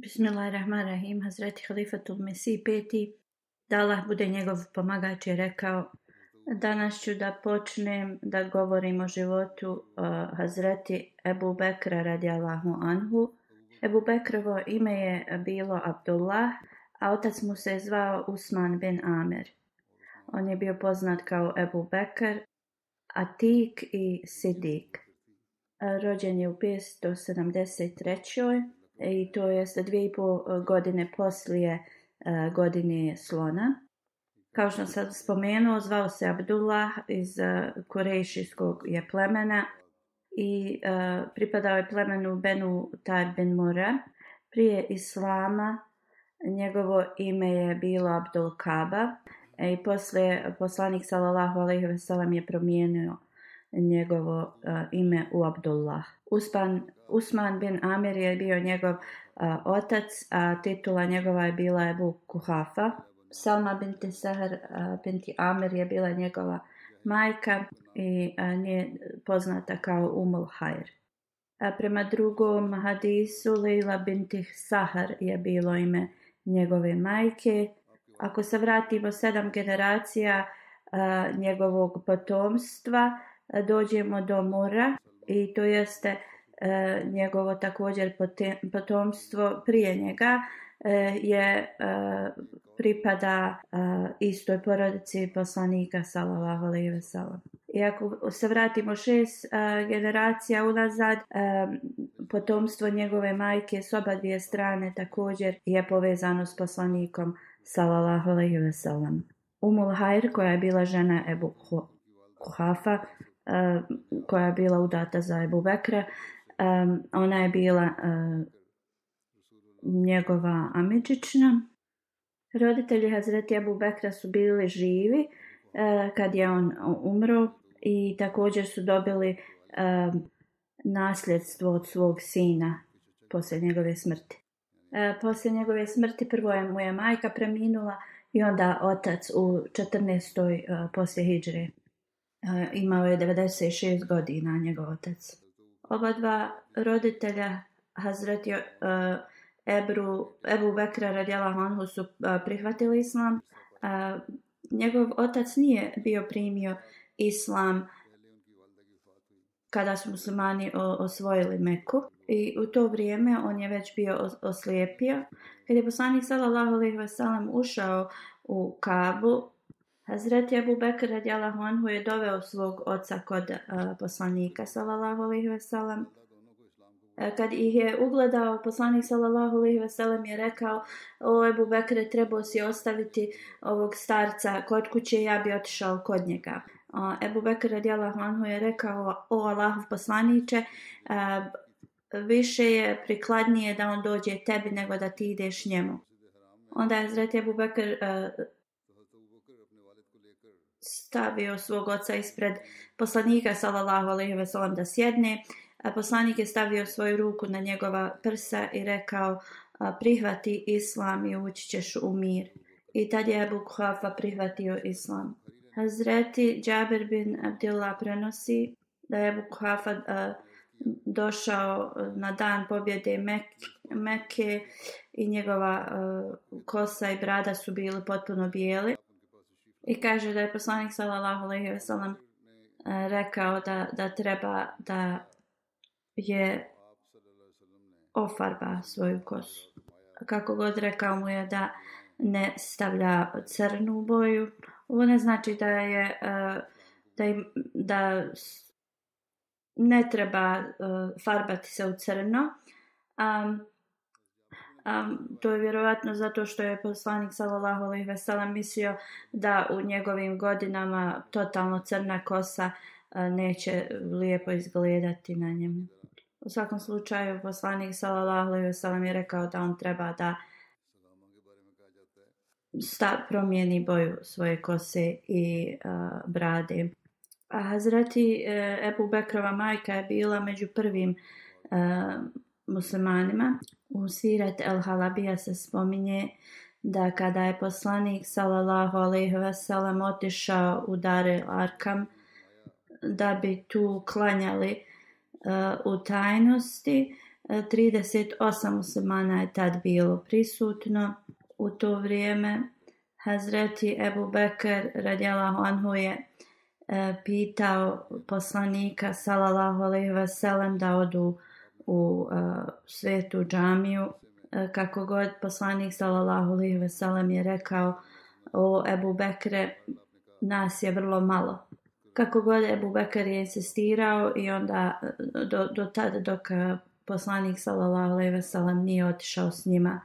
Bismillahirrahmanirrahim, Hazreti Halifatul Mesih peti, da Allah bude njegov pomagač je rekao, danas ću da počnem da govorim o životu uh, Hazreti Ebu Bekra radi Allahu Anhu. Ebu Bekrovo ime je bilo Abdullah, a otac mu se zvao Usman bin Amer. On je bio poznat kao Ebu Bekr, Atik i Sidik. Rođen je u 573 i to je sa dvije i pol e, godine poslije e, godine slona. Kao što sam spomenuo, zvao se Abdullah iz e, korejšijskog je plemena i pripadao je plemenu Benu Tar Ben Mora. Prije Islama njegovo ime je bilo Abdul Kaba i posle poslanik sallallahu alejhi ve sellem je promijenio njegovo ime u Abdullah. Usman, Usman bin Amir je bio njegov uh, otac, a titula njegova je bila Ebu Kuhafa. Salma binti Sahar uh, binti Amir je bila njegova majka i uh, nije poznata kao Umul Hayr. A prema drugom hadisu, Leila binti Sahar je bilo ime njegove majke. Ako se vratimo sedam generacija uh, njegovog potomstva, uh, dođemo do mora i to jeste e, njegovo također potomstvo prije njega e, je e, pripada e, istoj porodici poslanika sallallahu alejhi ve sellem i ako se vratimo šest e, generacija unazad e, potomstvo njegove majke s oba dvije strane također je povezano s poslanikom sallallahu alejhi ve sellem Umul Hajr koja je bila žena Ebu Kuhafa Ho Eh, koja je bila udata za Ebu Bekra. Um, ona je bila uh, njegova amidžična. Roditelji Hazreti Ebu Bekra su bili živi uh, kad je on umro i također su dobili uh, nasljedstvo od svog sina poslije njegove smrti. Uh, poslije njegove smrti prvo je mu je majka preminula i onda otac u 14. Uh, poslije hijdžre. Uh, E, imao je 96 godina njegov otac. Oba dva roditelja, Hazret e, Ebru, Ebu Bekra Radjela Honhu su e, prihvatili islam. Njegov otac nije bio primio islam kada su muslimani osvojili Meku. I u to vrijeme on je već bio oslijepio. Kad je poslanik sallallahu alaihi wasallam ušao u Kabu, Hazreti Abu Bakr radijallahu anhu je doveo svog oca kod uh, poslanika sallallahu alejhi ve sellem. Kad ih je ugledao, poslanik sallallahu alejhi ve sellem je rekao: "O Abu Bekre, trebao si ostaviti ovog starca kod kuće, ja bi otišao kod njega." Uh, Ebu Bekr radijallahu anhu je rekao: "O Allahov poslanice, uh, e, više je prikladnije da on dođe tebi nego da ti ideš njemu." Onda je Zreti Ebu Bekr uh, stavio svog oca ispred poslanika sallallahu alejhi ve sellem da sjedne a poslanik je stavio svoju ruku na njegova prsa i rekao prihvati islam i ući ćeš u mir i tad je Abu Khafa prihvatio islam Hazreti Džaber bin Abdillah prenosi da je Abu Khafa a, došao na dan pobjede Mek Mekke i njegova a, kosa i brada su bili potpuno bijeli I kaže da je poslanik sallallahu alejhi ve sellem e, rekao da da treba da je ofarba svoju kosu. Kako god rekao mu je da ne stavlja crnu boju. Ovo ne znači da je e, da im, da ne treba e, farbati se u crno. Um, Um, to je vjerojatno zato što je poslanik sallallahu alejhi ve sellem mislio da u njegovim godinama totalno crna kosa uh, neće lijepo izgledati na njemu. U svakom slučaju poslanik sallallahu alejhi ve sellem je rekao da on treba da sta promijeni boju svoje kose i uh, brade. A Hazreti uh, Ebu Bekrova majka je bila među prvim uh, muslimanima U Sirat al-Halabija se spominje da kada je poslanik sallallahu alejhi ve sellem otišao u Dare Arkam da bi tu klanjali uh, u tajnosti 38 eh, muslimana je tad bilo prisutno u to vrijeme Hazreti Ebu Bekr radjela Anhu je uh, pitao poslanika sallallahu alejhi ve sellem da odu uh, u uh, svetu džamiju e, kako god poslanik sallallahu alejhi ve sellem je rekao o Ebu Bekre nas je vrlo malo kako god Ebu Bekr je insistirao i onda e, do, do tada dok poslanik sallallahu alejhi ve sellem nije otišao s njima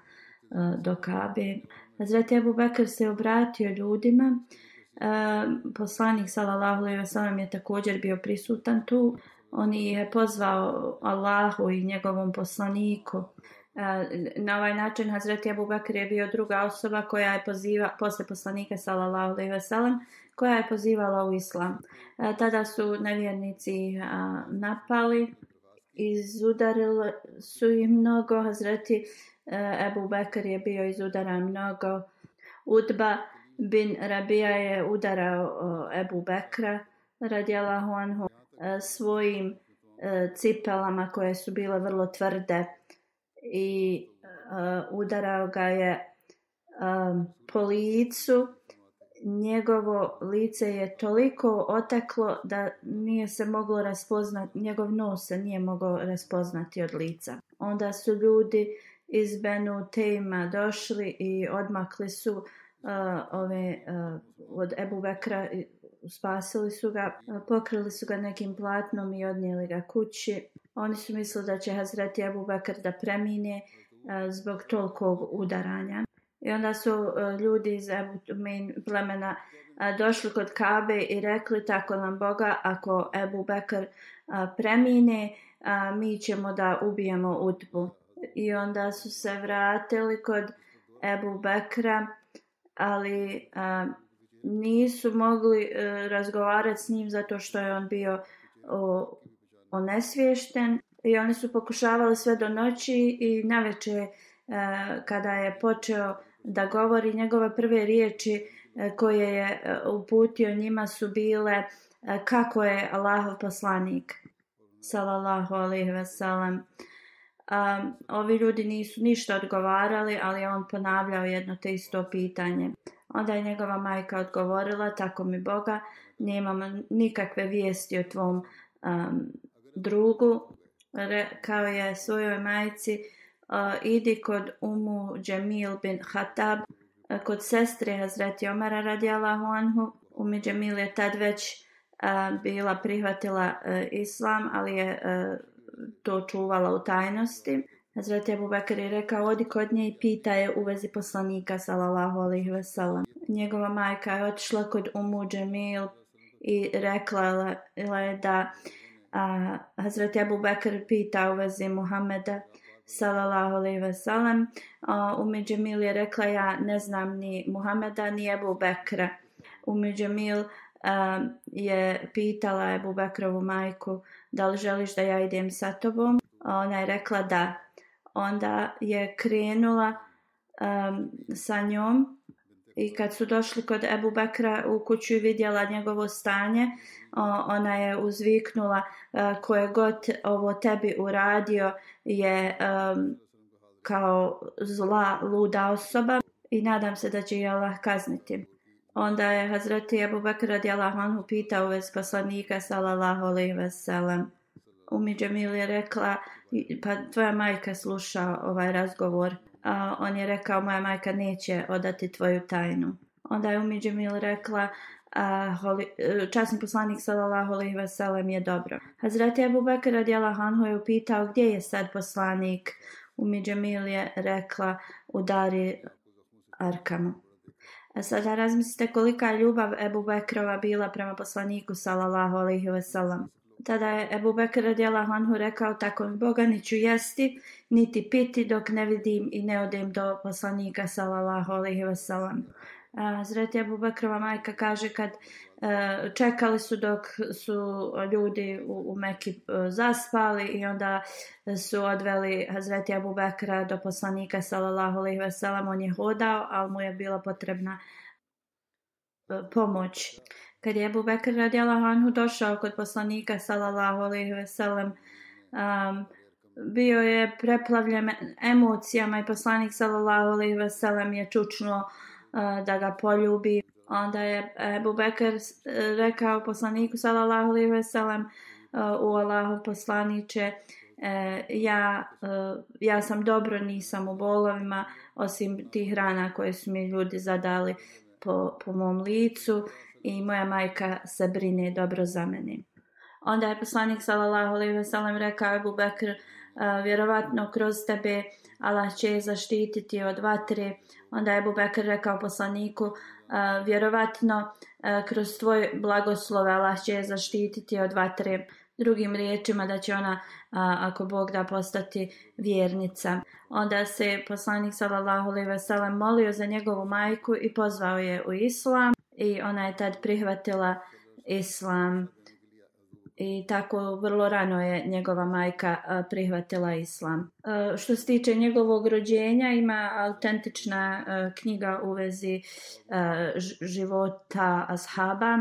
uh, do Kabe Hazreti Ebu Bekr se obratio ljudima uh, poslanik sallallahu alejhi ve sellem je također bio prisutan tu uh, on je pozvao Allahu i njegovom poslaniku. E, na ovaj način Hazreti Abu Bakr je bio druga osoba koja je poziva, posle poslanika sallallahu alaihi wasallam, koja je pozivala u islam. E, tada su nevjernici napali, izudarili su im mnogo. Hazreti e, Abu Bakr je bio izudaran mnogo. Udba bin Rabija je udarao Ebu Bekra radijalahu anhu. E, svojim e, cipelama koje su bile vrlo tvrde i e, udarao ga je po licu. Njegovo lice je toliko oteklo da nije se moglo raspoznati, njegov nos se nije mogao raspoznati od lica. Onda su ljudi iz Benu Tejma došli i odmakli su uh, ove uh, od Ebu Vekra spasili su ga, pokrili su ga nekim platnom i odnijeli ga kući. Oni su mislili da će Hazreti Abu Bakr da premine zbog tolkog udaranja. I onda su ljudi iz Abu Tumin plemena došli kod Kabe i rekli tako nam Boga, ako Abu Bakr premine, mi ćemo da ubijemo Utbu. I onda su se vratili kod Ebu Bekra, ali uh, nisu mogli e, razgovarati s njim zato što je on bio o, onesvješten i oni su pokušavali sve do noći i na večer e, kada je počeo da govori njegove prve riječi e, koje je e, uputio njima su bile e, kako je Allahov poslanik salallahu alihi wasalam Um, ovi ljudi nisu ništa odgovarali, ali on ponavljao jedno te isto pitanje. Onda je njegova majka odgovorila, tako mi Boga, nemamo nikakve vijesti o tvom um, drugu. Re, kao je svojoj majici, uh, idi kod umu Džemil bin Hatab, uh, kod sestre Hazreti Omara radijala Huanhu. Umi Džemil je tad već uh, bila prihvatila uh, islam, ali je uh, to čuvala u tajnosti. Hazreti Abu Bakr je rekao, odi kod nje i pita je u vezi poslanika, salallahu alaihi wasalam. Njegova majka je otišla kod Umu Džemil i rekla je da a, Hazreti Abu Bakr pita u vezi Muhameda, salallahu alaihi wasalam. Umu Džemil je rekla, ja ne znam ni Muhameda, ni Abu Bakra. Umu Džemil a, je pitala Abu Bakrovu majku, da li želiš da ja idem sa tobom? Ona je rekla da onda je krenula um, sa njom i kad su došli kod Ebu Bekra u kuću i vidjela njegovo stanje, ona je uzviknula e, ko je god ovo tebi uradio je um, kao zla, luda osoba i nadam se da će je Allah kazniti. Onda je Hazreti Ebu Bekra radijala Hanu pitao vez poslanika sallallahu alaihi veselam. Umi Džemil je rekla, pa tvoja majka sluša ovaj razgovor. A, on je rekao, moja majka neće odati tvoju tajnu. Onda je Umi Džemil rekla, a, holi, e, časni poslanik sallallahu alaihi vasallam je dobro. Hazreti Abu Bakr radijala Hanhu je upitao gdje je sad poslanik. Umi Džemil je rekla, udari arkamu. A e, sada razmislite kolika je ljubav Ebu Bekrova bila prema poslaniku sallallahu alaihi wasallam. Tada je Ebu Bekr radijela Hanhu rekao tako mi Boga niću jesti, niti piti dok ne vidim i ne odem do poslanika salalahu alaihi wasalam. Zreti Ebu Bekrova majka kaže kad e, čekali su dok su ljudi u, u Meki e, zaspali i onda su odveli Hazreti Abu Bekra do poslanika sallallahu alejhi ve sellem on je hodao al mu je bila potrebna uh, E, pomoć. Kad je Abu Bekr radijala Hanhu došao kod poslanika sallallahu alaihi ve sellem, um, bio je preplavljen emocijama i poslanik sallallahu alaihi ve sellem je čučno uh, da ga poljubi. Onda je Abu Bekr e, rekao poslaniku sallallahu alaihi ve sellem uh, u Allahu poslaniče, uh, ja, uh, ja sam dobro, nisam u bolovima, osim tih rana koje su mi ljudi zadali po, po mom licu i moja majka se brine dobro za mene. Onda je poslanik sallallahu alejhi ve sellem rekao Abu Bekr vjerovatno kroz tebe Allah će je zaštititi od vatre. Onda je Abu Bekr rekao poslaniku vjerovatno kroz tvoj blagoslov Allah će je zaštititi od vatre drugim riječima da će ona a, ako Bog da postati vjernica. Onda se poslanik sallallahu alejhi ve sellem molio za njegovu majku i pozvao je u islam i ona je tad prihvatila islam i tako vrlo rano je njegova majka prihvatila islam. Što se tiče njegovog rođenja ima autentična knjiga u vezi života ashaba.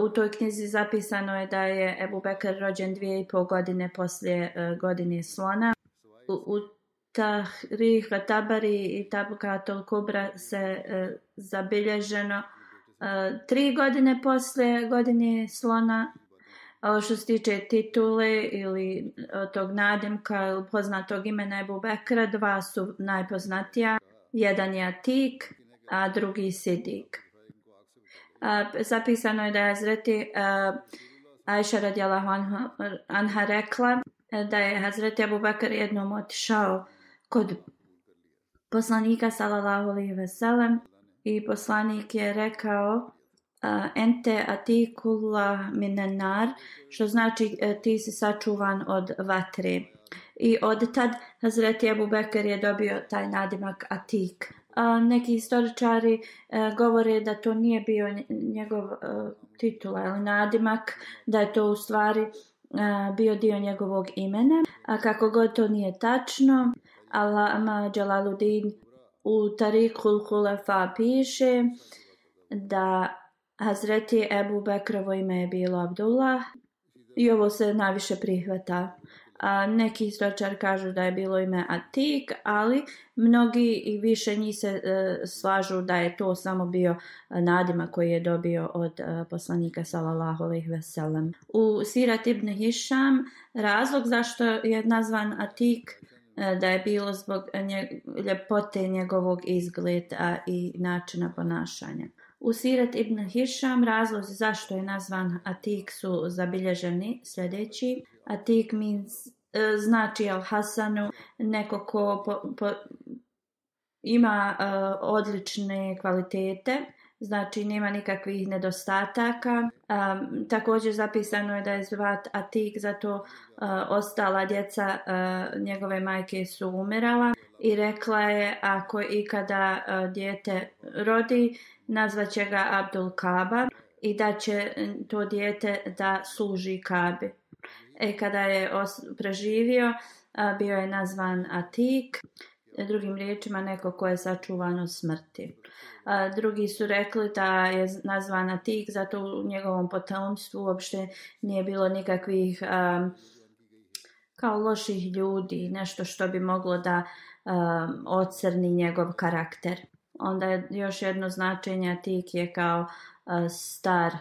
U toj knjizi zapisano je da je Ebu Bekr rođen dvije i pol godine poslije godine slona. U Tahrih, Tabari i Tabukatul Kubra se zabilježeno Uh, tri godine posle godine slona što se tiče titule ili e, tog nadimka ili poznatog imena Ebu Bekra, dva su najpoznatija. Jedan je Atik, a drugi Sidik. Zapisano je da je Hazreti e, Aisha radijalahu anha rekla e, da je Hazreti Ebu Bekra jednom otišao kod poslanika sallallahu alaihi veselem i poslanik je rekao ente atikula minenar, što znači e, ti si sačuvan od vatre. I od tad Hazreti Abu Bekr je dobio taj nadimak atik. A, neki istoričari a, e, govore da to nije bio njegov a, e, titula ili nadimak, da je to u stvari a, bio dio njegovog imena. A kako god to nije tačno, Alama Jalaluddin u Tarikul Hulefa piše da Hazreti Ebu Bekrovo ime je bilo Abdullah i ovo se najviše prihvata. A, neki istočar kažu da je bilo ime Atik, ali mnogi i više njih se e, slažu da je to samo bio e, nadima koji je dobio od e, poslanika sallallahu alaihi veselam. U Sirat ibn Hisham razlog zašto je nazvan Atik e, da je bilo zbog nje, ljepote njegovog izgleda i načina ponašanja. U Sirat ibn Hisham razlozi zašto je nazvan Atik su zabilježeni sljedeći. Atik means, uh, znači Al-Hasanu, neko ko po, po, ima uh, odlične kvalitete, znači nema nikakvih nedostataka. Um, također zapisano je da je zvat Atik, zato uh, ostala djeca uh, njegove majke su umirala i rekla je ako ikada e, dijete rodi, nazvaće ga Abdul Kaba i da će e, to dijete da služi Kabe. E kada je preživio, e, bio je nazvan Atik, drugim riječima neko ko je sačuvan od smrti. Drugi su rekli da je nazvan Atik, zato u njegovom potomstvu uopšte nije bilo nikakvih kao loših ljudi, nešto što bi moglo da uh, um, ocrni njegov karakter. Onda je još jedno značenje Atik je kao uh, star.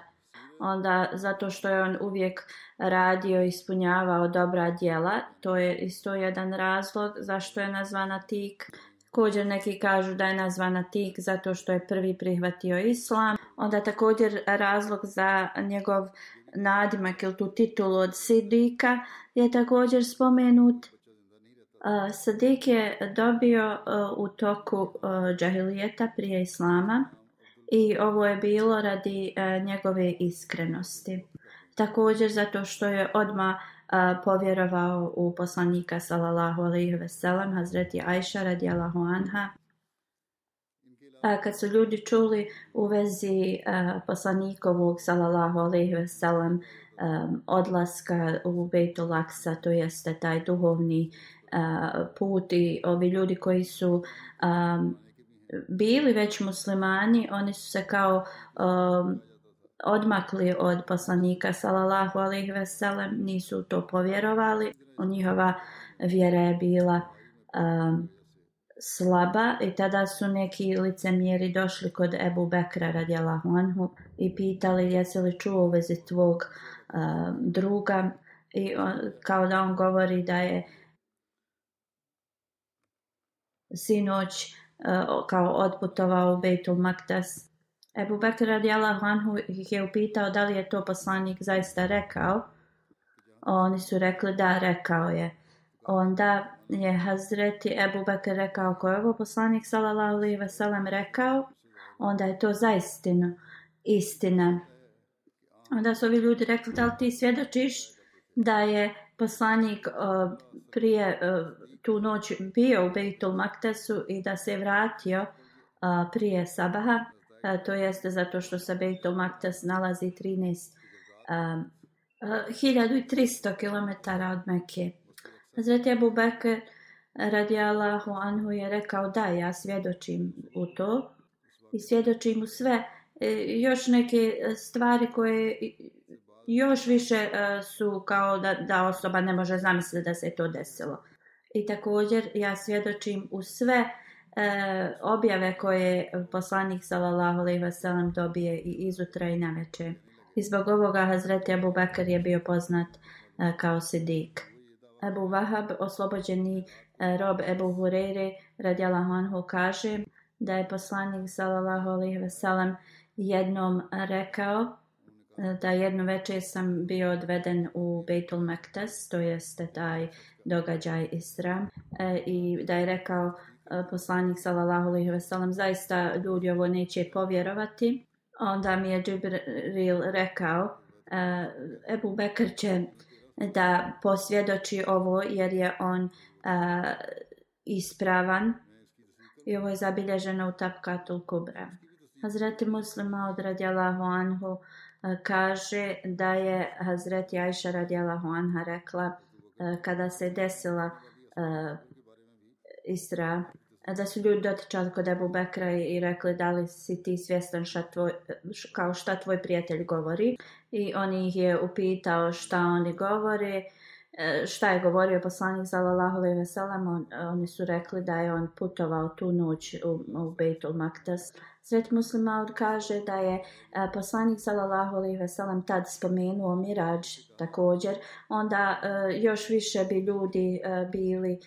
Onda zato što je on uvijek radio i ispunjavao dobra djela, to je isto jedan razlog zašto je nazvana Atik. Također neki kažu da je nazvana Tik zato što je prvi prihvatio islam. Onda također razlog za njegov nadimak ili tu titulu od Sidika je također spomenut. Uh, Sadik je dobio uh, u toku uh, džahilijeta prije islama i ovo je bilo radi uh, njegove iskrenosti. Također zato što je odma uh, povjerovao u poslanika sallallahu alaihi ve sellem Hazreti Ajša radi Allahu anha. Uh, kad su ljudi čuli u vezi uh, poslanikovog sallallahu alaihi ve sellem um, odlaska u Bejtu Laksa, to jeste taj duhovni uh, put i ovi ljudi koji su um, bili već muslimani, oni su se kao um, odmakli od poslanika salallahu alih veselem, nisu to povjerovali. Njihova vjera je bila um, slaba i tada su neki licemjeri došli kod Ebu Bekra radjela Honhu i pitali jesi li čuo u vezi tvog um, druga i on, kao da on govori da je uh, sinoć uh, kao otputovao u Bejtul Maktas. Ebu Bekr radijallahu anhu ih je upitao da li je to poslanik zaista rekao. Oni su rekli da, rekao je. Onda je Hazreti Ebu Bekr rekao ko je ovo poslanik sallallahu alaihi wasallam rekao. Onda je to zaistino istina. Onda su ovi ljudi rekli da li ti svjedočiš da je poslanik uh, prije uh, tu noć bio u Bejtul Maktesu i da se vratio uh, prije Sabaha. Uh, to jeste zato što se Bejtul Maktes nalazi 13 uh, uh, 1300 km od Mekije. Zreti Abu Bekr radi Allahu Anhu je rekao da ja svjedočim u to i svjedočim u sve. E, još neke stvari koje još više e, su kao da, da osoba ne može zamisliti da se je to desilo. I također ja svjedočim u sve e, objave koje poslanik sallallahu alejhi ve sellem dobije i izutra i naveče. I zbog ovoga Hazret Abu Bakr je bio poznat e, kao Sidik. Abu Wahab, oslobođeni e, rob Abu Hurere, radjala honhu, kaže da je poslanik sallallahu alejhi ve sellem jednom rekao da jedno večer sam bio odveden u Beitul Mektes, to jeste taj događaj Isra, e, i da je rekao e, poslanik sallallahu alejhi ve sellem zaista ljudi ovo neće povjerovati. Onda mi je Džibril rekao e, Ebu Bekr će da posvjedoči ovo jer je on e, ispravan i ovo je zabilježeno u Tapkatul Kubra. Hazreti Muslima od radijalahu anhu uh, kaže da je Hazreti Ajša radijala Huanha rekla kada se desila uh, Isra da su ljudi dotičali kod Ebu Bekra i rekli da li si ti svjestan šta tvoj, kao šta tvoj prijatelj govori i on ih je upitao šta oni govore e, šta je govorio poslanik za Lalahove Veselam, on, oni su rekli da je on putovao tu noć u, u Beitul Maktas. Sveti Muslim Maud kaže da je e, poslanik sallallahu alejhi ve sellem tad spomenuo mirađ također onda e, još više bi ljudi e, bili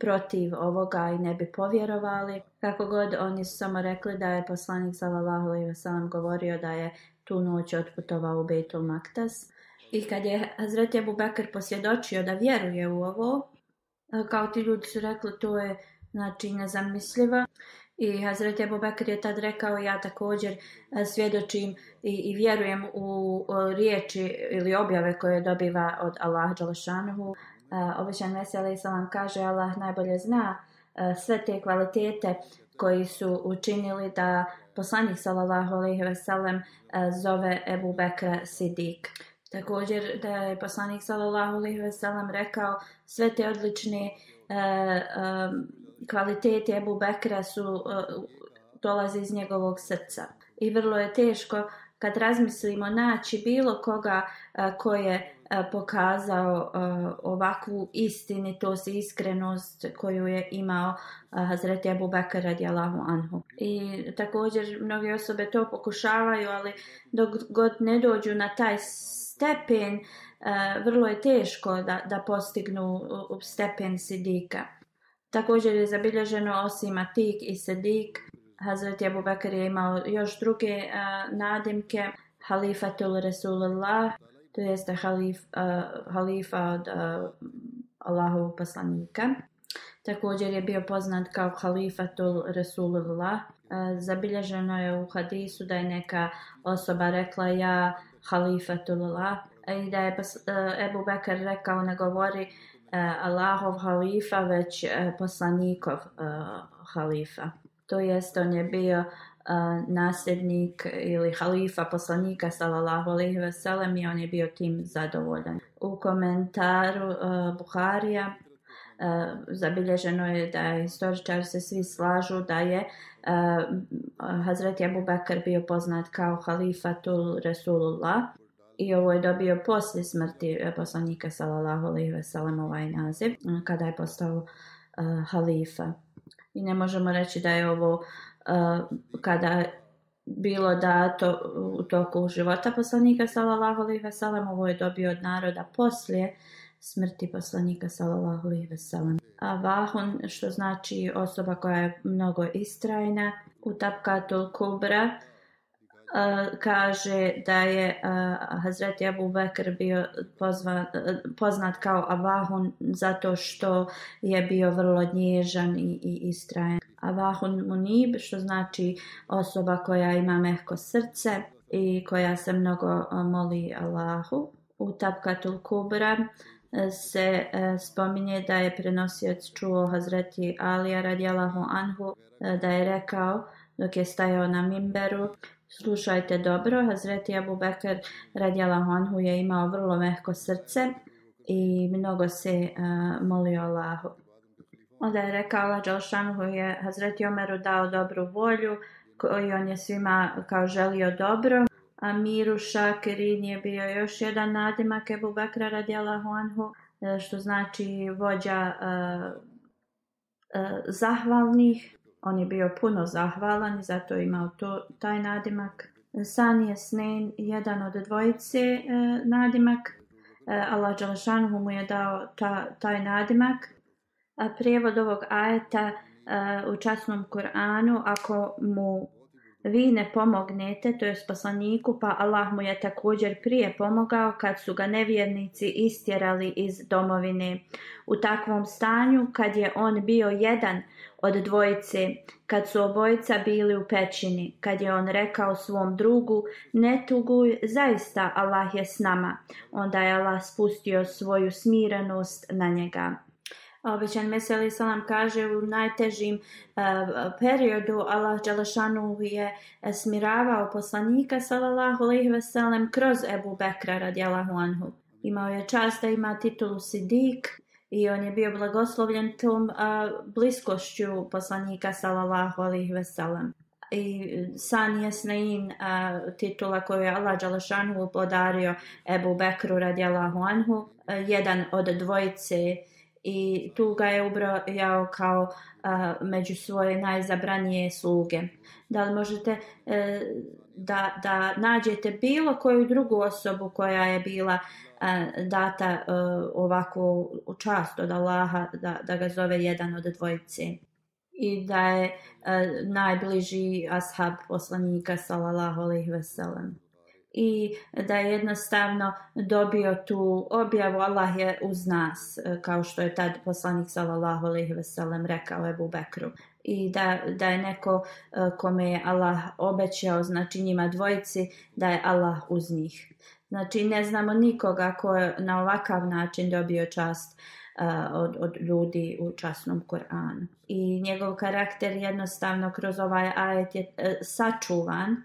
protiv ovoga i ne bi povjerovali kako god oni su samo rekli da je poslanik sallallahu alejhi ve sellem govorio da je tu noć otputovao u Beitul Maktas i kad je Hazreti Abu Bakr posvjedočio da vjeruje u ovo kao ti ljudi su rekli to je znači nezamisliva I Hazreti Ebu Bekr je tad rekao, ja također e, svjedočim i, i vjerujem u, u riječi ili objave koje dobiva od Allaha Đalašanuhu. E, Obećan Veseli Salam kaže, Allah najbolje zna e, sve te kvalitete koji su učinili da poslanik sallallahu alejhi ve sellem zove Ebu Bekra Sidik. Također da je poslanik sallallahu alejhi ve sellem rekao sve te odlične uh, um, kvalitete Ebu Bekra su uh, dolaze iz njegovog srca. I vrlo je teško kad razmislimo naći bilo koga uh, ko je uh, pokazao ovakvu istinitost i iskrenost koju je imao Hazreti Ebu Bekra radijalahu anhu. I također mnoge osobe to pokušavaju, ali dok god ne dođu na taj stepen, vrlo je teško da, da postignu stepen sidika. Također je zabilježeno osim Atik i Sedik, Hazreti Abu Bakr je imao još druge uh, nadimke, Halifatul Rasulullah, to jeste halif, uh, halifa od uh, Allahovog poslanika. Također je bio poznat kao Halifatul Rasulullah. Uh, zabilježeno je u hadisu da je neka osoba rekla ja Halifatul Allah i da je uh, Ebu Bekr rekao ne govori uh, uh, Allahov halifa, već uh, poslanikov uh, halifa. To jest, on je bio uh, nasljednik ili halifa poslanika, salallahu alihi veselem, i on je bio tim zadovoljan. U komentaru uh, Buharija Uh, zabilježeno je da istoričari se svi slažu da je uh, Hazreti Abu Bakr bio poznat kao halifatul Rasulullah i ovo je dobio poslije smrti e, poslanika sallallahu alejhi ve sellem ovaj naziv e, kada je postao uh, halifa. I ne možemo reći da je ovo uh, kada bilo da to u toku života poslanika sallallahu alejhi ve sellem ovo je dobio od naroda poslije smrti poslanika sallallahu alejhi ve sellem. A vahun što znači osoba koja je mnogo istrajna u tapkatul kubra uh, kaže da je uh, Hazreti Abu Bekr bio pozvan, poznat kao Avahun zato što je bio vrlo nježan i, i istrajen. Avahun Munib što znači osoba koja ima mehko srce i koja se mnogo moli Allahu. U Tabkatul Kubra se spominje da je prenosioc čuo Hazreti Alija radijalahu anhu da je rekao dok je stajao na mimberu Slušajte dobro, Hazreti Abu Bekr radijala honhu je imao vrlo mehko srce i mnogo se uh, molio Allahu. Onda je rekao Allah Đalšanhu je Hazreti Omeru dao dobru volju koji on je svima kao želio dobro. A Miru Šakirin je bio još jedan nadimak Ebu Bekra radijala honhu eh, što znači vođa uh, uh, zahvalnih. On je bio puno zahvalan i zato je imao to, taj nadimak. San je snen jedan od dvojice e, nadimak. E, Allah Đalašanhu mu je dao ta, taj nadimak. A prijevod ovog ajeta e, u časnom Kur'anu, ako mu vi ne pomognete, to je poslaniku, pa Allah mu je također prije pomogao kad su ga nevjernici istjerali iz domovine. U takvom stanju, kad je on bio jedan od dvojice, kad su obojica bili u pećini, kad je on rekao svom drugu, ne tuguj, zaista Allah je s nama, onda je Allah spustio svoju smirenost na njega. Obećan Meseli Salam kaže u najtežim uh, periodu Allah Đalašanu je e, smiravao poslanika sallallahu alaihi veselem kroz Ebu Bekra radijalahu anhu. Imao je čast da ima titul Sidik i on je bio blagoslovljen tom uh, bliskošću poslanika sallallahu alaihi veselem. I san je snein uh, titula koju je Allah Đalašanu podario Ebu Bekru radijalahu anhu, uh, jedan od dvojice uh, i tu ga je ubrojao kao a, među svoje najzabranije sluge. Da li možete e, da, da nađete bilo koju drugu osobu koja je bila a, e, data a, e, ovako často od Allaha da, da ga zove jedan od dvojice i da je a, e, najbliži ashab poslanika sallallahu alaihi wasallam i da je jednostavno dobio tu objavu Allah je uz nas e, kao što je tad poslanik sallallahu alejhi ve sellem rekao Abu Bekru i da, da je neko e, kome je Allah obećao znači njima dvojici da je Allah uz njih znači ne znamo nikoga ko je na ovakav način dobio čast e, od, od ljudi u časnom Koranu. I njegov karakter jednostavno kroz ovaj ajet je sačuvan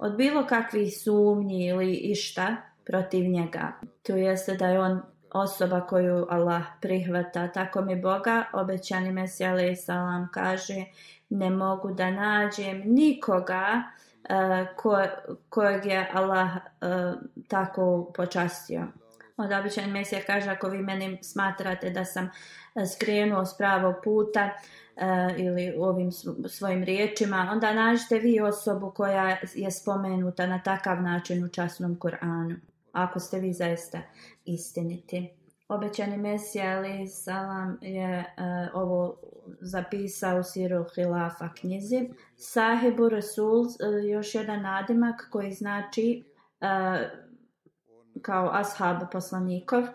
od bilo kakvih sumnji ili išta protiv njega. To jeste da je on osoba koju Allah prihvata. Tako mi Boga, obećani Mesija alaih salam, kaže ne mogu da nađem nikoga uh, ko, kojeg je Allah uh, tako počastio. Od obećani Mesija kaže ako vi meni smatrate da sam e, skrenuo s pravog puta, uh, E, ili u ovim svojim riječima, onda nađite vi osobu koja je spomenuta na takav način u časnom Koranu, ako ste vi zaista istiniti. Obećani Mesija Ali Salam je e, ovo zapisao u Siru Hilafa knjizi. Sahibu Rasul, e, još jedan nadimak koji znači e, kao ashab poslanikov. Uh,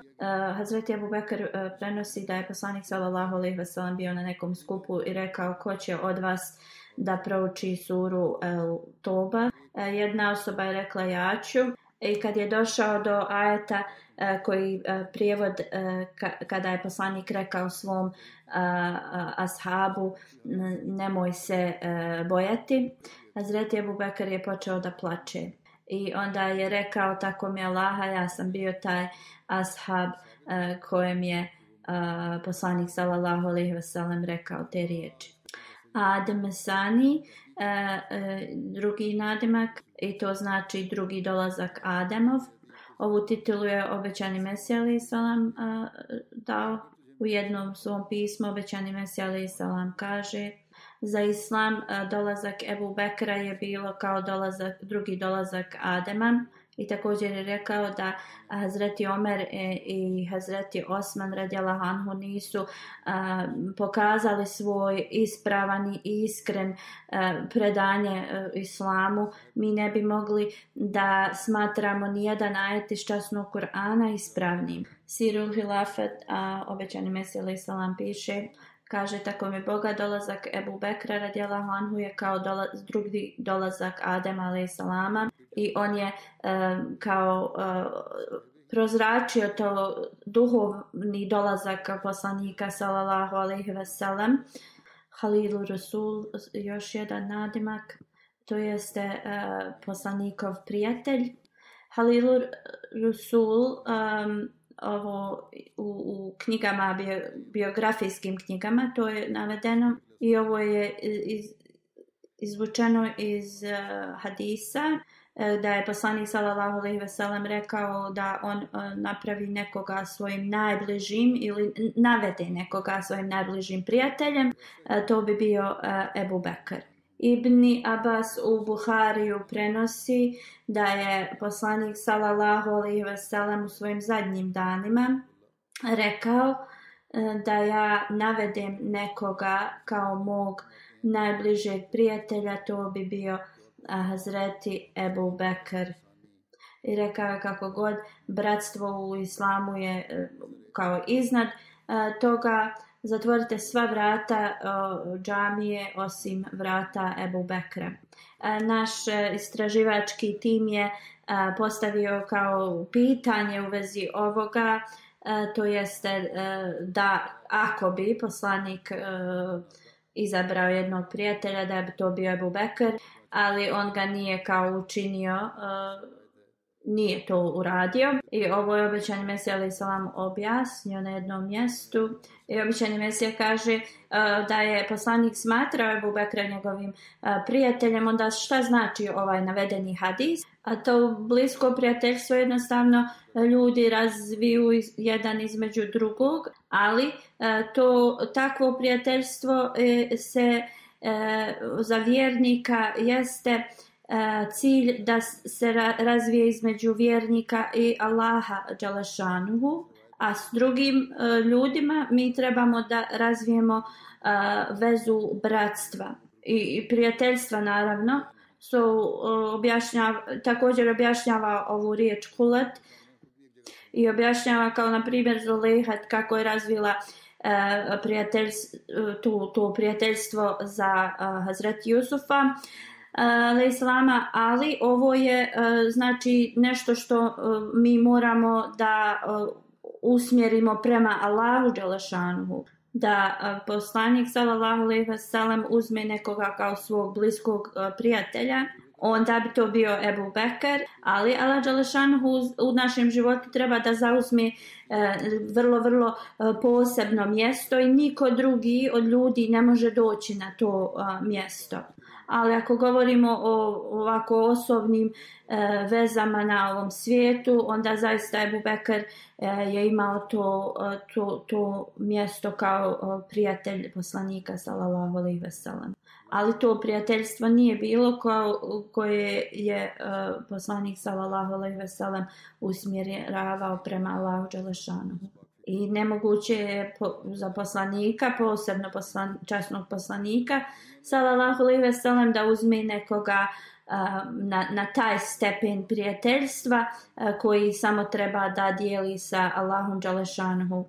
Hazreti Abu Bekr uh, prenosi da je poslanik sallallahu alejhi ve sellem bio na nekom skupu i rekao ko će od vas da prouči suru El Toba. Uh, jedna osoba je rekla ja ću. I kad je došao do ajeta uh, koji uh, prijevod uh, ka, kada je poslanik rekao svom uh, ashabu nemoj se uh, bojati, Hazreti Abu Bekr je počeo da plače. I onda je rekao tako mi Allaha, ja sam bio taj ashab uh, kojem je uh, poslanik sallallahu alaihi wasallam rekao te riječi. Adem Sani, uh, uh, drugi nadimak i to znači drugi dolazak Ademov. Ovu titulu je obećani Mesija alaihi wasallam uh, dao u jednom svom pismu. Obećani Mesija alaihi wasallam kaže za islam dolazak Ebu Bekra je bilo kao dolazak, drugi dolazak Adema i također je rekao da Hazreti Omer e, i Hazreti Osman radjala Hanhu nisu pokazali svoj ispravan i iskren predanje e, islamu. Mi ne bi mogli da smatramo nijedan ajet iz časnog Kur'ana ispravnim. Sirul Hilafet, a, obećani Mesija Lissalam, piše Kaže, tako mi Boga, dolazak Ebu Bekra radjela Hanhu je kao dolaz, drugi dolazak Adem a.s. I on je e, kao e, prozračio to duhovni dolazak poslanika sallallahu alaihi ve sellem Halilu Rasul još jedan nadimak to jeste e, poslanikov prijatelj Halilu Rasul um, ovo u, u knjigama, bio, biografijskim knjigama, to je navedeno i ovo je iz, izvučeno iz uh, hadisa eh, da je poslanik sallallahu alejhi ve sellem rekao da on uh, napravi nekoga svojim najbližim ili navede nekoga svojim najbližim prijateljem uh, to bi bio uh, Ebu Bekr uh, Ibni Abbas u Buhariju prenosi da je poslanik sallallahu alejhi ve sellem u svojim zadnjim danima rekao e, da ja navedem nekoga kao mog najbližeg prijatelja, to bi bio Hazreti Ebu Bekr. I rekao je kako god, bratstvo u islamu je e, kao iznad e, toga, zatvorite sva vrata uh, džamije osim vrata Ebu Bekra. E, naš e, istraživački tim je e, postavio kao pitanje u vezi ovoga, to jeste da ako bi poslanik izabrao jednog prijatelja, da bi to bio Ebu Bekr, ali on ga nije kao učinio nije to uradio. I ovo je običan mesija, ali se vam objasnio na jednom mjestu. I običan mesija kaže uh, da je poslanik smatrao Ebu Bekra njegovim uh, prijateljem. Onda šta znači ovaj navedeni hadis? A to blisko prijateljstvo jednostavno ljudi razviju iz, jedan između drugog. Ali uh, to takvo prijateljstvo uh, se uh, za vjernika jeste uh, Eh, cilj da se razvije između vjernika i Allaha Đalašanuhu, a s drugim eh, ljudima mi trebamo da razvijemo eh, vezu bratstva i prijateljstva naravno. So, objašnjava, također objašnjava ovu riječ kulat i objašnjava kao na primjer Zulehat kako je razvila prijateljstvo, tu, tu prijateljstvo za Hazret Jusufa. Leislama, ali ovo je e, znači nešto što e, mi moramo da e, usmjerimo prema Allahu Đelešanu. Da poslanik sallallahu alejhi ve sellem uzme nekoga kao svog bliskog prijatelja, onda bi to bio Ebu Bekar, ali Allah Đalešanhu u našem životu treba da zauzme vrlo, vrlo posebno mjesto i niko drugi od ljudi ne može doći na to mjesto ali ako govorimo o ovako osobnim e, vezama na ovom svijetu, onda zaista Ebu Bekar e, je imao to, e, to, to mjesto kao e, prijatelj poslanika, salalahu alaihi veselam. Ali to prijateljstvo nije bilo kao, koje je e, poslanik, salalahu alaihi veselam, usmjeravao prema Allahu Đelešanu i nemoguće je po, za poslanika, posebno poslan, časnog poslanika, salalahu li veselem, da uzme nekoga a, na, na taj stepen prijateljstva a, koji samo treba da dijeli sa Allahom Đalešanhu.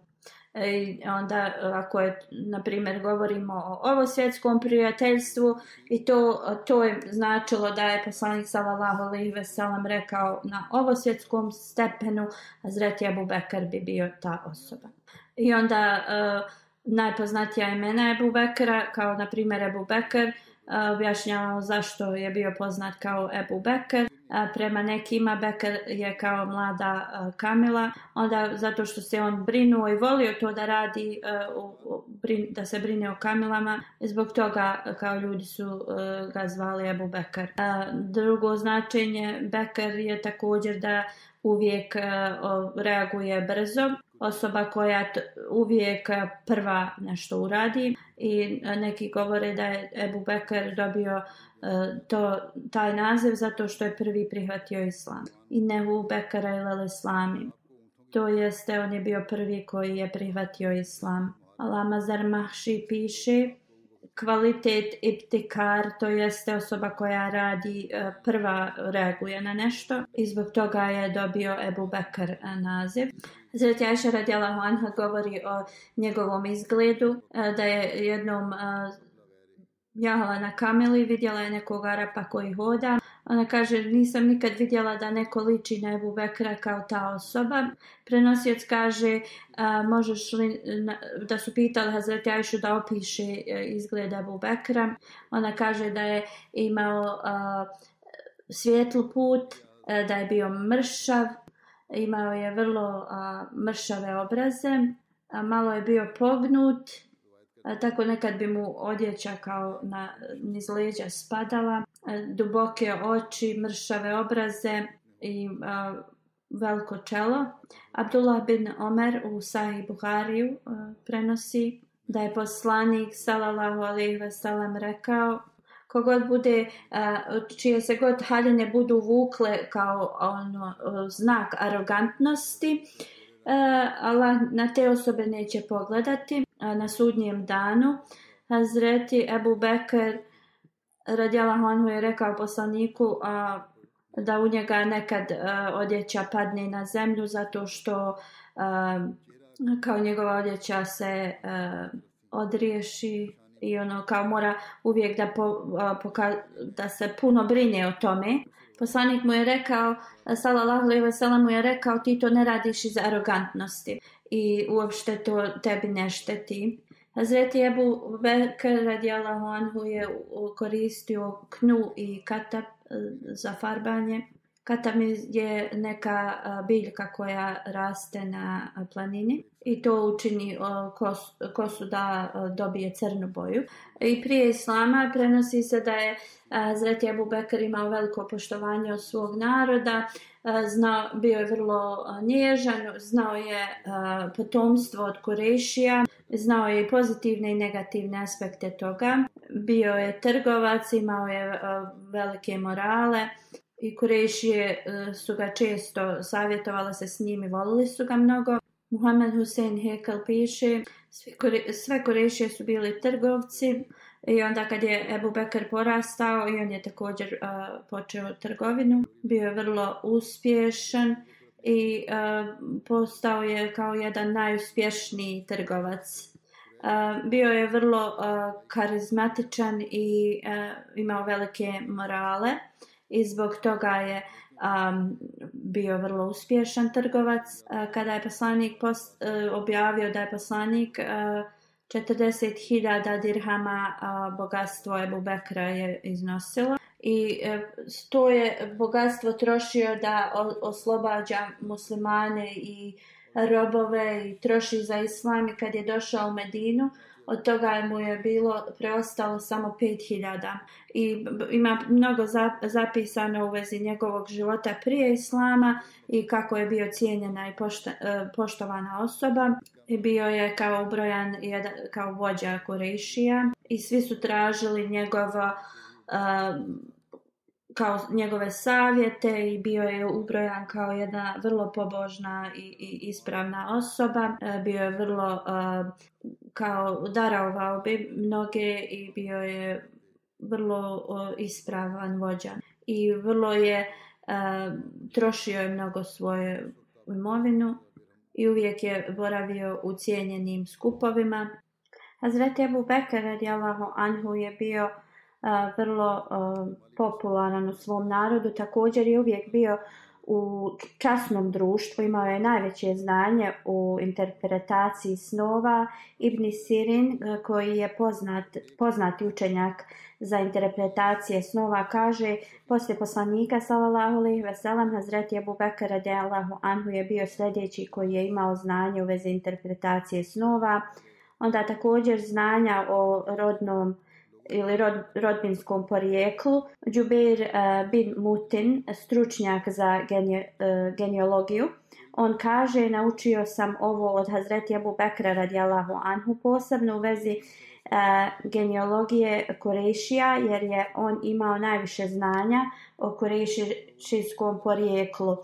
E, onda ako je, na primjer, govorimo o ovom svjetskom prijateljstvu i to, to je značilo da je poslanik sallallahu alaihi ve sellem rekao na ovo svjetskom stepenu, a Zreti Abu Bekar bi bio ta osoba. I onda e, najpoznatija imena Ebu Bekara, kao na primjer Ebu Bekar, e, objašnjavamo zašto je bio poznat kao Ebu Bekar prema nekima Beka je kao mlada Kamila onda zato što se on brinuo i volio to da radi da se brine o Kamilama zbog toga kao ljudi su ga zvali Ebu Bekar drugo značenje Bekar je također da uvijek reaguje brzo osoba koja uvijek prva nešto uradi i neki govore da je Ebu Bekar dobio uh, E, to, taj naziv zato što je prvi prihvatio islam. I Nehu Bekara ili Islami. To jeste, on je bio prvi koji je prihvatio islam. Alama Zarmahši piše kvalitet iptikar, to jeste osoba koja radi e, prva reaguje na nešto i zbog toga je dobio Ebu Bekr e, naziv. Zret Jajša radijala Huanha govori o njegovom izgledu, da je jednom jahala na kameli, vidjela je nekog arapa koji hoda. Ona kaže, nisam nikad vidjela da neko liči na Ebu Bekra kao ta osoba. Prenosioc kaže, a, možeš li, na, da su pitali Hazret Jajšu da opiše a, e, izgled Ebu Bekra. Ona kaže da je imao a, svijetlu put, a, e, da je bio mršav, imao je vrlo a, mršave obraze, a, malo je bio pognut, tako nekad bi mu odjeća kao na niz leđa spadala, duboke oči, mršave obraze i uh, veliko čelo. Abdullah bin Omer u Sahih Buhariju uh, prenosi da je poslanik sallallahu alejhi ve sellem rekao kogod bude čije se god haljine budu vukle kao ono znak arogantnosti Allah na te osobe neće pogledati na sudnjem danu. Hazreti Ebu Bekr radjela honu je rekao poslaniku a, da u njega nekad a, odjeća padne na zemlju zato što a, kao njegova odjeća se a, odriješi i ono kao mora uvijek da, po, a, poka, da se puno brine o tome. Poslanik mu je rekao, salallahu alaihi wa sallam mu je rekao, ti to ne radiš iz arogantnosti i uopšte to tebi ne šteti. Hazreti Ebu Bekr radijala Honhu je koristio knu i katap za farbanje Katam je neka biljka koja raste na planini i to učini kosu da dobije crnu boju. I prije islama prenosi se da je Zretje Abu Bekr imao veliko poštovanje od svog naroda, znao, bio je vrlo nježan, znao je potomstvo od Kurešija, znao je i pozitivne i negativne aspekte toga. Bio je trgovac, imao je velike morale, i Kurešije e, su ga često savjetovala se s njim i volili su ga mnogo. Muhammed Hussein Hekel piše, sve Kurešije su bili trgovci i onda kad je Ebu Bekr porastao i on je također uh, počeo trgovinu, bio je vrlo uspješan i uh, postao je kao jedan najuspješniji trgovac. Uh, bio je vrlo uh, karizmatičan i uh, imao velike morale. Uh, i zbog toga je um, bio vrlo uspješan trgovac. Uh, kada je poslanik post, uh, e, objavio da je poslanik uh, e, 40.000 dirhama uh, bogatstvo Ebu Bekra je iznosilo i uh, to je bogatstvo trošio da o, oslobađa muslimane i robove i troši za islam i kad je došao u Medinu uh, od toga mu je bilo preostalo samo 5000 i ima mnogo zapisano u vezi njegovog života prije islama i kako je bio cijenjena i pošta, e, poštovana osoba i bio je kao ubrojan kao vođa Kurešija i svi su tražili njegovo um, kao njegove savjete i bio je ubrojan kao jedna vrlo pobožna i, i ispravna osoba. E, bio je vrlo uh, kao darovao bi mnoge i bio je vrlo uh, ispravan vođa. I vrlo je uh, trošio je mnogo svoje imovinu i uvijek je boravio u cijenjenim skupovima. Hazreti Abu Bekr radijalahu anhu je bio uh, vrlo popularan u svom narodu. Također je uvijek bio u časnom društvu, imao je najveće znanje u interpretaciji snova. Ibn Sirin, koji je poznat, poznati učenjak za interpretacije snova, kaže poslije poslanika, salallahu alaihi veselam, Hazreti Abu Bakr radijallahu anhu je bio sljedeći koji je imao znanje u vezi interpretacije snova. Onda također znanja o rodnom uh, ili rod, rodbinskom porijeklu, Džubir uh, eh, bin Mutin, stručnjak za genje, uh, genealogiju, on kaže, naučio sam ovo od Hazreti Abu Bekra radijalahu anhu, posebno u vezi e, genealogije Kurešija, jer je on imao najviše znanja o Kurešijskom porijeklu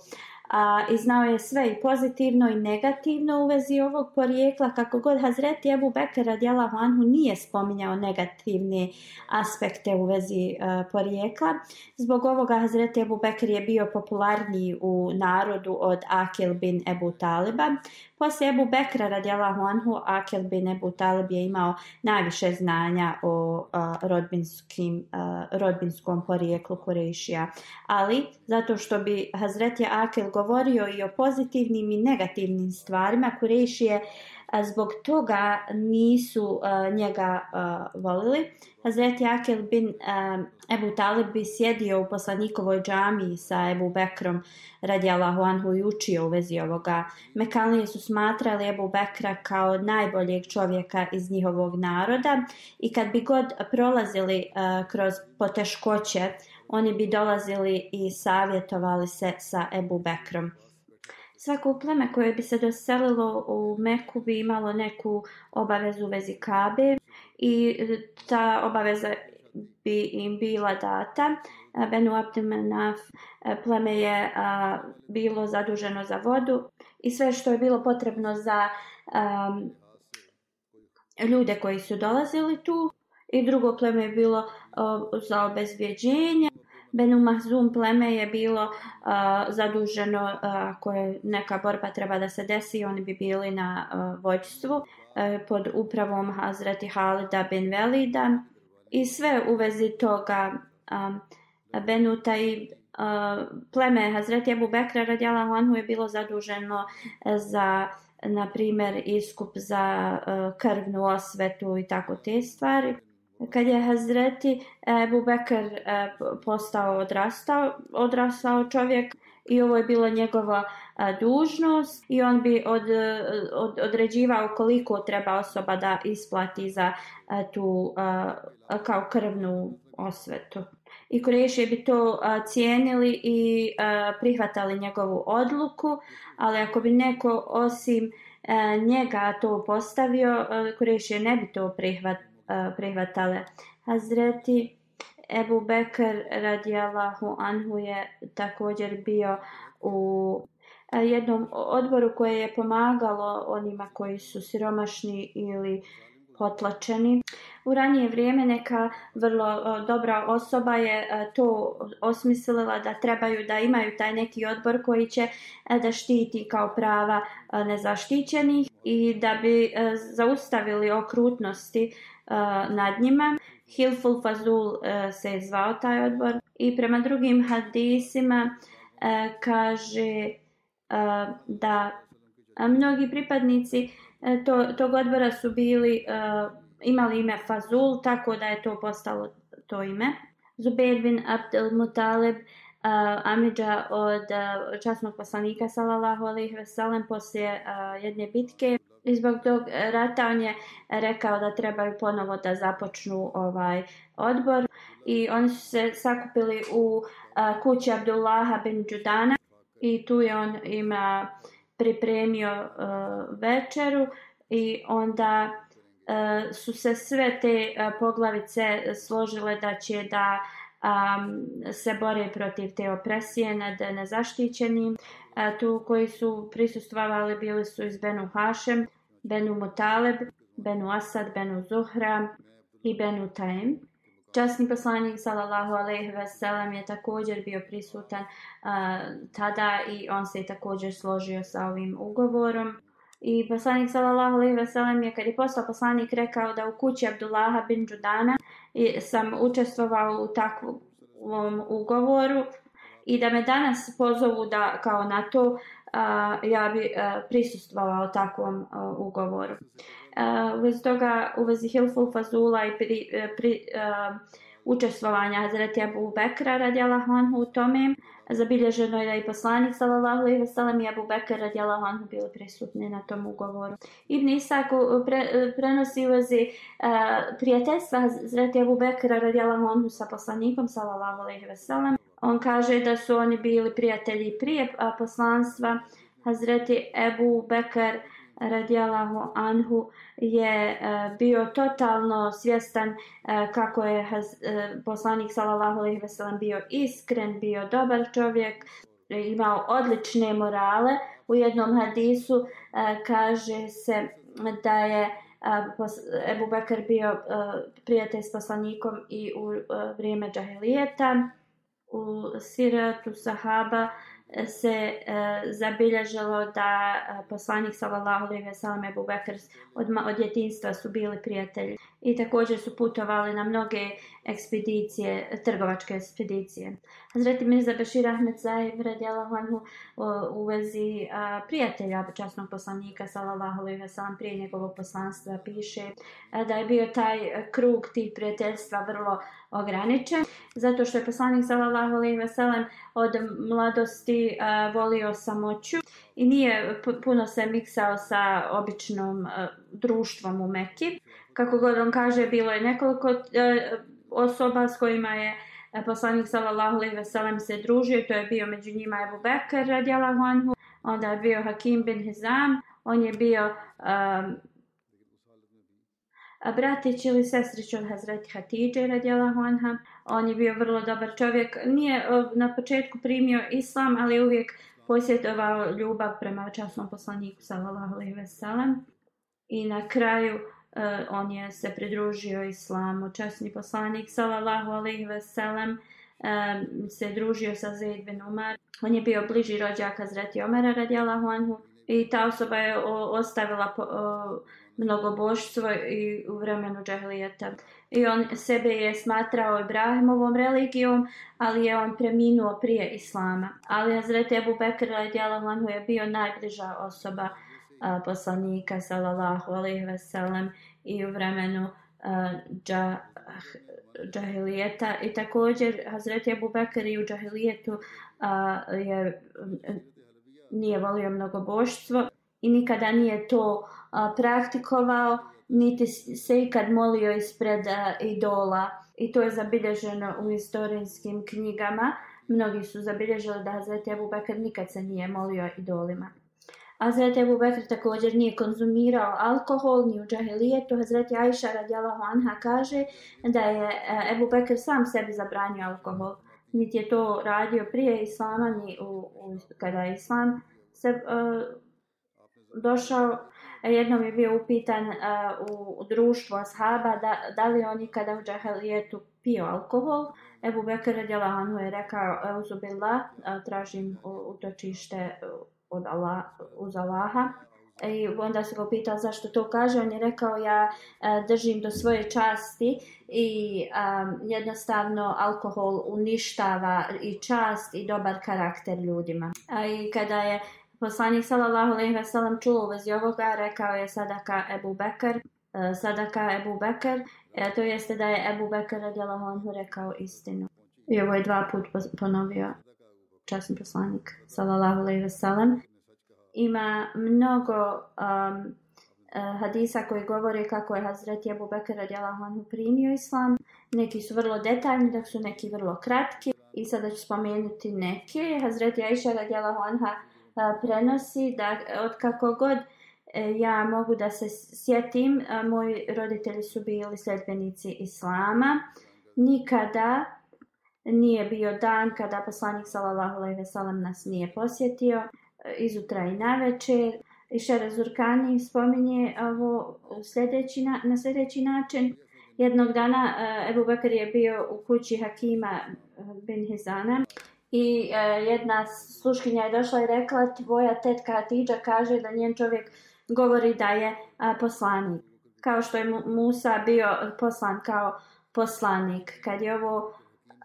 a, i znao je sve i pozitivno i negativno u vezi ovog porijekla. Kako god Hazreti Ebu Bekir Adjela Vanhu nije spominjao negativne aspekte u vezi a, e, porijekla. Zbog ovoga Hazreti Ebu Bekir je bio popularniji u narodu od Akil bin Ebu Taliba. Poslije Ebu Bekra radjela Honhu, Akel bin Ebu Talib je imao najviše znanja o a, e, rodbinskim, a, e, rodbinskom porijeklu Kurešija. Ali, zato što bi Hazretje Akel go, govorio i o pozitivnim i negativnim stvarima Kurešije zbog toga nisu uh, njega uh, volili. Hazret Jakel bin uh, Ebu Talib bi sjedio u poslanikovoj džami sa Ebu Bekrom radi Allahu Anhu i učio u vezi ovoga. Mekalije su smatrali Ebu Bekra kao najboljeg čovjeka iz njihovog naroda i kad bi god prolazili uh, kroz poteškoće uh, oni bi dolazili i savjetovali se sa Ebu Bekrom. Svako pleme koje bi se doselilo u Meku bi imalo neku obavezu u vezi Kabe i ta obaveza bi im bila data. Benu Abdelmenaf e, pleme je a, bilo zaduženo za vodu i sve što je bilo potrebno za a, ljude koji su dolazili tu. I drugo pleme je bilo a, za obezbjeđenje Benu Mahzum pleme je bilo uh, zaduženo uh, ako je neka borba treba da se desi oni bi bili na uh, vojčstvu uh, e, pod upravom Hazreti Halida bin Velida i sve u vezi toga um, Benu taj uh, pleme Hazreti Abu Bekra radjala Honhu je bilo zaduženo za na primjer iskup za uh, krvnu osvetu i tako te stvari kad je Hazreti Ebu Bekr e, postao odrastao, odrastao čovjek i ovo je bila njegova e, dužnost i on bi od, e, od, određivao koliko treba osoba da isplati za tu kao krvnu osvetu. I Kureši bi to a, cijenili i a, prihvatali njegovu odluku, ali ako bi neko osim a, njega to postavio, Kureši ne bi to prihvatili prihvatale. Hazreti Ebu Bekr radijallahu anhu je također bio u jednom odboru koje je pomagalo onima koji su siromašni ili potlačeni. U ranije vrijeme neka vrlo dobra osoba je to osmislila da trebaju da imaju taj neki odbor koji će da štiti kao prava nezaštićenih i da bi zaustavili okrutnosti uh, nad njima. Hilful Fazul uh, se je zvao taj odbor. I prema drugim hadisima uh, kaže uh, da mnogi pripadnici to, tog odbora su bili uh, imali ime Fazul, tako da je to postalo to ime. Zubair bin Abdel Mutaleb, uh, Amidža od uh, časnog poslanika, salallahu alaihi veselem, poslije uh, jedne bitke, I zbog tog rata on je rekao da trebaju ponovo da započnu ovaj odbor i oni su se sakupili u kući Abdullaha bin Đudana i tu je on ima pripremio uh, večeru i onda uh, su se sve te uh, poglavice složile da će da um, se bore protiv te opresije nad nezaštićenim. Uh, tu koji su prisustvovali bili su iz Benu Hašem, Benu Mutaleb, Benu Asad, Benu Zuhra i Benu Taim. Časni poslanik sallallahu alejhi ve sellem je također bio prisutan uh, tada i on se je također složio sa ovim ugovorom. I poslanik sallallahu alejhi ve sellem je kad je postao poslanik rekao da u kući Abdullaha bin Džudana sam učestvovao u takvom ugovoru i da me danas pozovu da kao na to uh, ja bi uh, prisustvovao takvom uh, ugovoru. Uh, uvez toga, uvezi Hilful Fazula i pri, uh, pri uh, učestvovanja Hazreti Abu Bekra radijala Honhu u tome. Zabilježeno je da i poslanik sallallahu i veselam i Abu Bekra radijala Honhu bili prisutni na tom ugovoru. Ibn Isak pre, e, prenosi u vezi uh, prijateljstva Hazreti Abu Bekra radijala Honhu sa poslanikom sallallahu i veselam. On kaže da su oni bili prijatelji prije poslanstva. Hazreti Ebu Bekar radijalahu anhu je e, bio totalno svjestan e, kako je e, poslanik sallallahu alejhi ve sellem bio iskren, bio dobar čovjek, imao odlične morale. U jednom hadisu kaže se da je Ebu Bekar bio prijatelj s poslanikom i u vrijeme džahilijeta u siratu sahaba eh, se e, zabilježilo da e, poslanik sallallahu alejhi ve sellem Abu Bekr od od jetinstva su bili prijatelji i također su putovali na mnoge ekspedicije, trgovačke ekspedicije. Hazreti Mirza Bešir Ahmed Zahib radi Allahomu u vezi prijatelja časnog poslanika sallallahu alaihi wasallam prije njegovog poslanstva piše da je bio taj krug tih prijateljstva vrlo ograničen zato što je poslanik sallallahu alaihi wasallam od mladosti volio samoću i nije puno se miksao sa običnom društvom u Mekiju kako god on kaže, bilo je nekoliko e, osoba s kojima je e, poslanik sallallahu alejhi ve sellem se družio, to je bio među njima Abu Bekr radijallahu anhu, onda je bio Hakim bin Hizam, on je bio um, bratić ili sestrić od Hazreti Hatidže radijallahu anha. On je bio vrlo dobar čovjek, nije e, na početku primio islam, ali uvijek posjetovao ljubav prema časnom poslaniku sallallahu alejhi ve sellem. I na kraju uh, uh, on je se pridružio islamu. Česni poslanik sallallahu alaihi veselem um, se družio sa Zaid bin Umar. On je bio bliži rođaka Zreti Omera radijallahu anhu i ta osoba je o, ostavila po, o, mnogo božstvo i u vremenu džahlijeta. I on sebe je smatrao Ibrahimovom religijom, ali je on preminuo prije Islama. Ali Hazreti Ebu Bekr radijallahu anhu je bio najbliža osoba uh, poslanika sallallahu alejhi ve sellem i u vremenu džahilijeta i također Hazreti Abu Bekr i u džahilijetu a, je nije volio mnogo boštvo i nikada nije to a, praktikovao niti se ikad molio ispred a, idola i to je zabilježeno u historijskim knjigama mnogi su zabilježili da Hazreti Abu Bekr nikad se nije molio idolima Hazreti Ebu Bekr također nije konzumirao alkohol ni u džahelijetu. Hazreti Aisha radijalahu anha kaže da je Ebu Bekr sam sebi zabranio alkohol. Niti je to radio prije islama, ni u, u, kada je islam se uh, došao. Jednom je bio upitan uh, u, u društvu ashaba da, da li oni kada u džahelijetu pio alkohol. Ebu Bekr radijalahu anhu je rekao, uzubillah, uh, e, tražim utočište uh, od Allah, uz Allaha. I onda se ga pitao zašto to kaže. On je rekao ja e, držim do svoje časti i um, jednostavno alkohol uništava i čast i dobar karakter ljudima. A i kada je poslanik sallallahu alejhi ve sellem čuo vezi ovoga, rekao je sadaka Ebu Bekr, e, sadaka Ebu Bekr, e, to jeste da je Ebu Bekr radijallahu anhu rekao istinu. I ovo je dva put ponovio časni poslanik sallallahu alejhi ve sellem ima mnogo um, eh, hadisa koji govore kako je Hazreti Abu Bekr radijallahu anhu primio islam. Neki su vrlo detaljni, dok su neki vrlo kratki. I sada ću spomenuti neke. Hazreti Aisha radijallahu anha eh, prenosi da od kako god eh, ja mogu da se sjetim, moji roditelji su bili sljedbenici islama. Nikada nije bio dan kada poslanik sallallahu alejhi ve sellem nas nije posjetio e, izutra i navečer i šera zurkani spominje ovo sljedeći na, na sljedeći način jednog dana e, Ebu Bakr je bio u kući Hakima bin Hizana i e, jedna sluškinja je došla i rekla tvoja tetka Hatidža kaže da njen čovjek govori da je poslanik kao što je Musa bio poslan kao poslanik kad je ovo uh,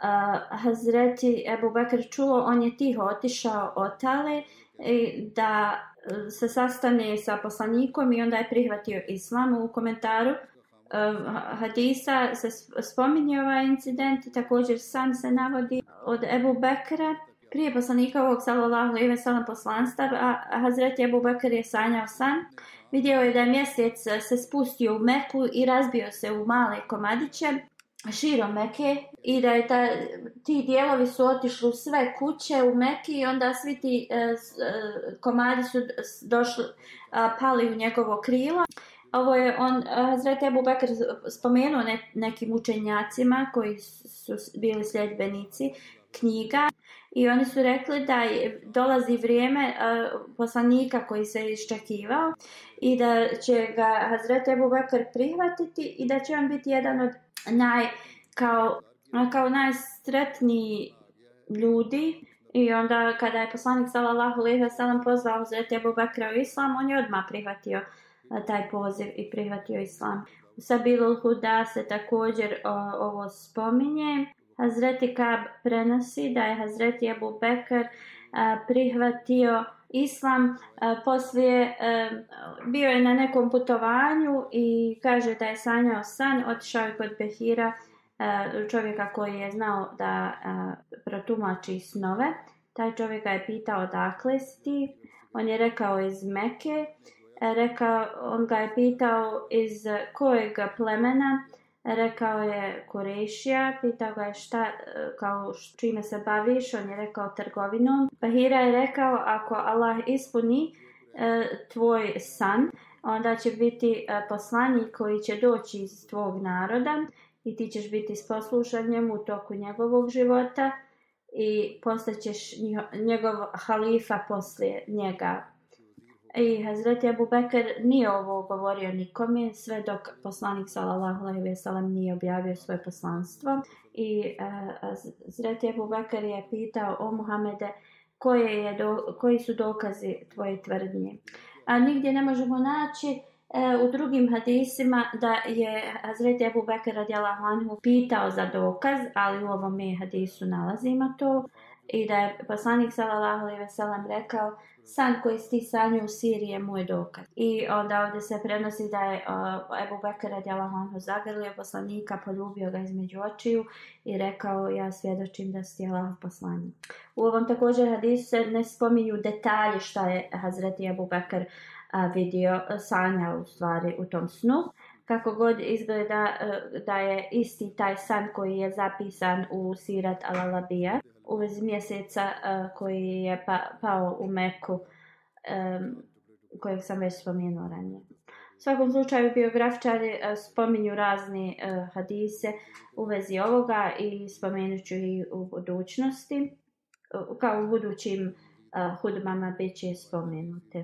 uh, Hazreti Ebu Bekr čuo, on je tiho otišao od tale e, da e, se sastane sa poslanikom i onda je prihvatio islam u komentaru uh, hadisa se spominje ovaj incident također sam se navodi od Ebu Bekra prije poslanika ovog sallallahu alejhi ve sellem poslanstva a Hazreti Abu Bakr je sanjao san vidio je da je mjesec se spustio u Meku i razbio se u male komadiće širom Meke i da je ta, ti dijelovi su otišli u sve kuće u Meki i onda svi ti e, s, e, komadi su došli, a, pali u njegovo krilo. Ovo je on, e, Hazret Ebu Bekr spomenuo ne, nekim učenjacima koji su bili sljedbenici knjiga i oni su rekli da je, dolazi vrijeme a, e, poslanika koji se iščekivao i da će ga Hazret Ebu Bekr prihvatiti i da će on biti jedan od naj, kao, kao najsretniji ljudi i onda kada je poslanik sallallahu alejhi ve sellem pozvao za Abu Bakra u islam, on je odmah prihvatio eh, taj poziv i prihvatio islam. U Sabilul Huda se također o, ovo spominje. Hazreti Kab prenosi da je Hazreti Abu Bekr eh, prihvatio uh, islam, e, poslije e, bio je na nekom putovanju i kaže da je sanjao san, otišao je kod Behira, e, čovjeka koji je znao da protumači snove. Taj čovjek ga je pitao odakle si ti, on je rekao iz Meke, rekao, on ga je pitao iz kojeg plemena, Rekao je Kurešija, pitao ga je šta, kao čime se baviš, on je rekao trgovinom. Bahira je rekao ako Allah ispuni e, tvoj san, onda će biti e, poslanik koji će doći iz tvog naroda i ti ćeš biti poslušan njemu u toku njegovog života i postaćeš njegov halifa poslije njega I Hazreti Abu Bekr nije ovo govorio nikome sve dok poslanik sallallahu alejhi ve sellem nije objavio svoje poslanstvo i e, Hazreti Abu Bekr je pitao o Muhammede koje je do, koji su dokazi tvoje tvrdnje. A nigdje ne možemo naći e, u drugim hadisima da je Hazreti Abu Bekr radijallahu anhu pitao za dokaz, ali u ovom je hadisu nalazima to i da je poslanik sallallahu alejhi ve sellem rekao san koji sti sanju u Siriji je moj dokaz. I onda ovdje se prenosi da je uh, Ebu Bekir radijallahu anhu zagrlio poslanika, poljubio ga između očiju i rekao ja svjedočim da si Allah poslanik. U ovom također hadisu se ne spominju detalje šta je Hazreti Ebu Bekir uh, vidio e, sanja u stvari u tom snu. Kako god izgleda uh, da je isti taj san koji je zapisan u Sirat al-Alabija. Yeah u vezi mjeseca uh, koji je pa, pao u Meku um, kojeg sam već spominjala ranije. U svakom slučaju biografičari uh, spominju razni uh, hadise u vezi ovoga i spominut ću i u budućnosti, uh, kao u budućim uh, hudbama bit će spominute.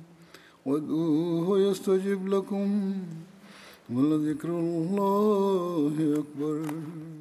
یستجب لکم ولذکر الله أکبر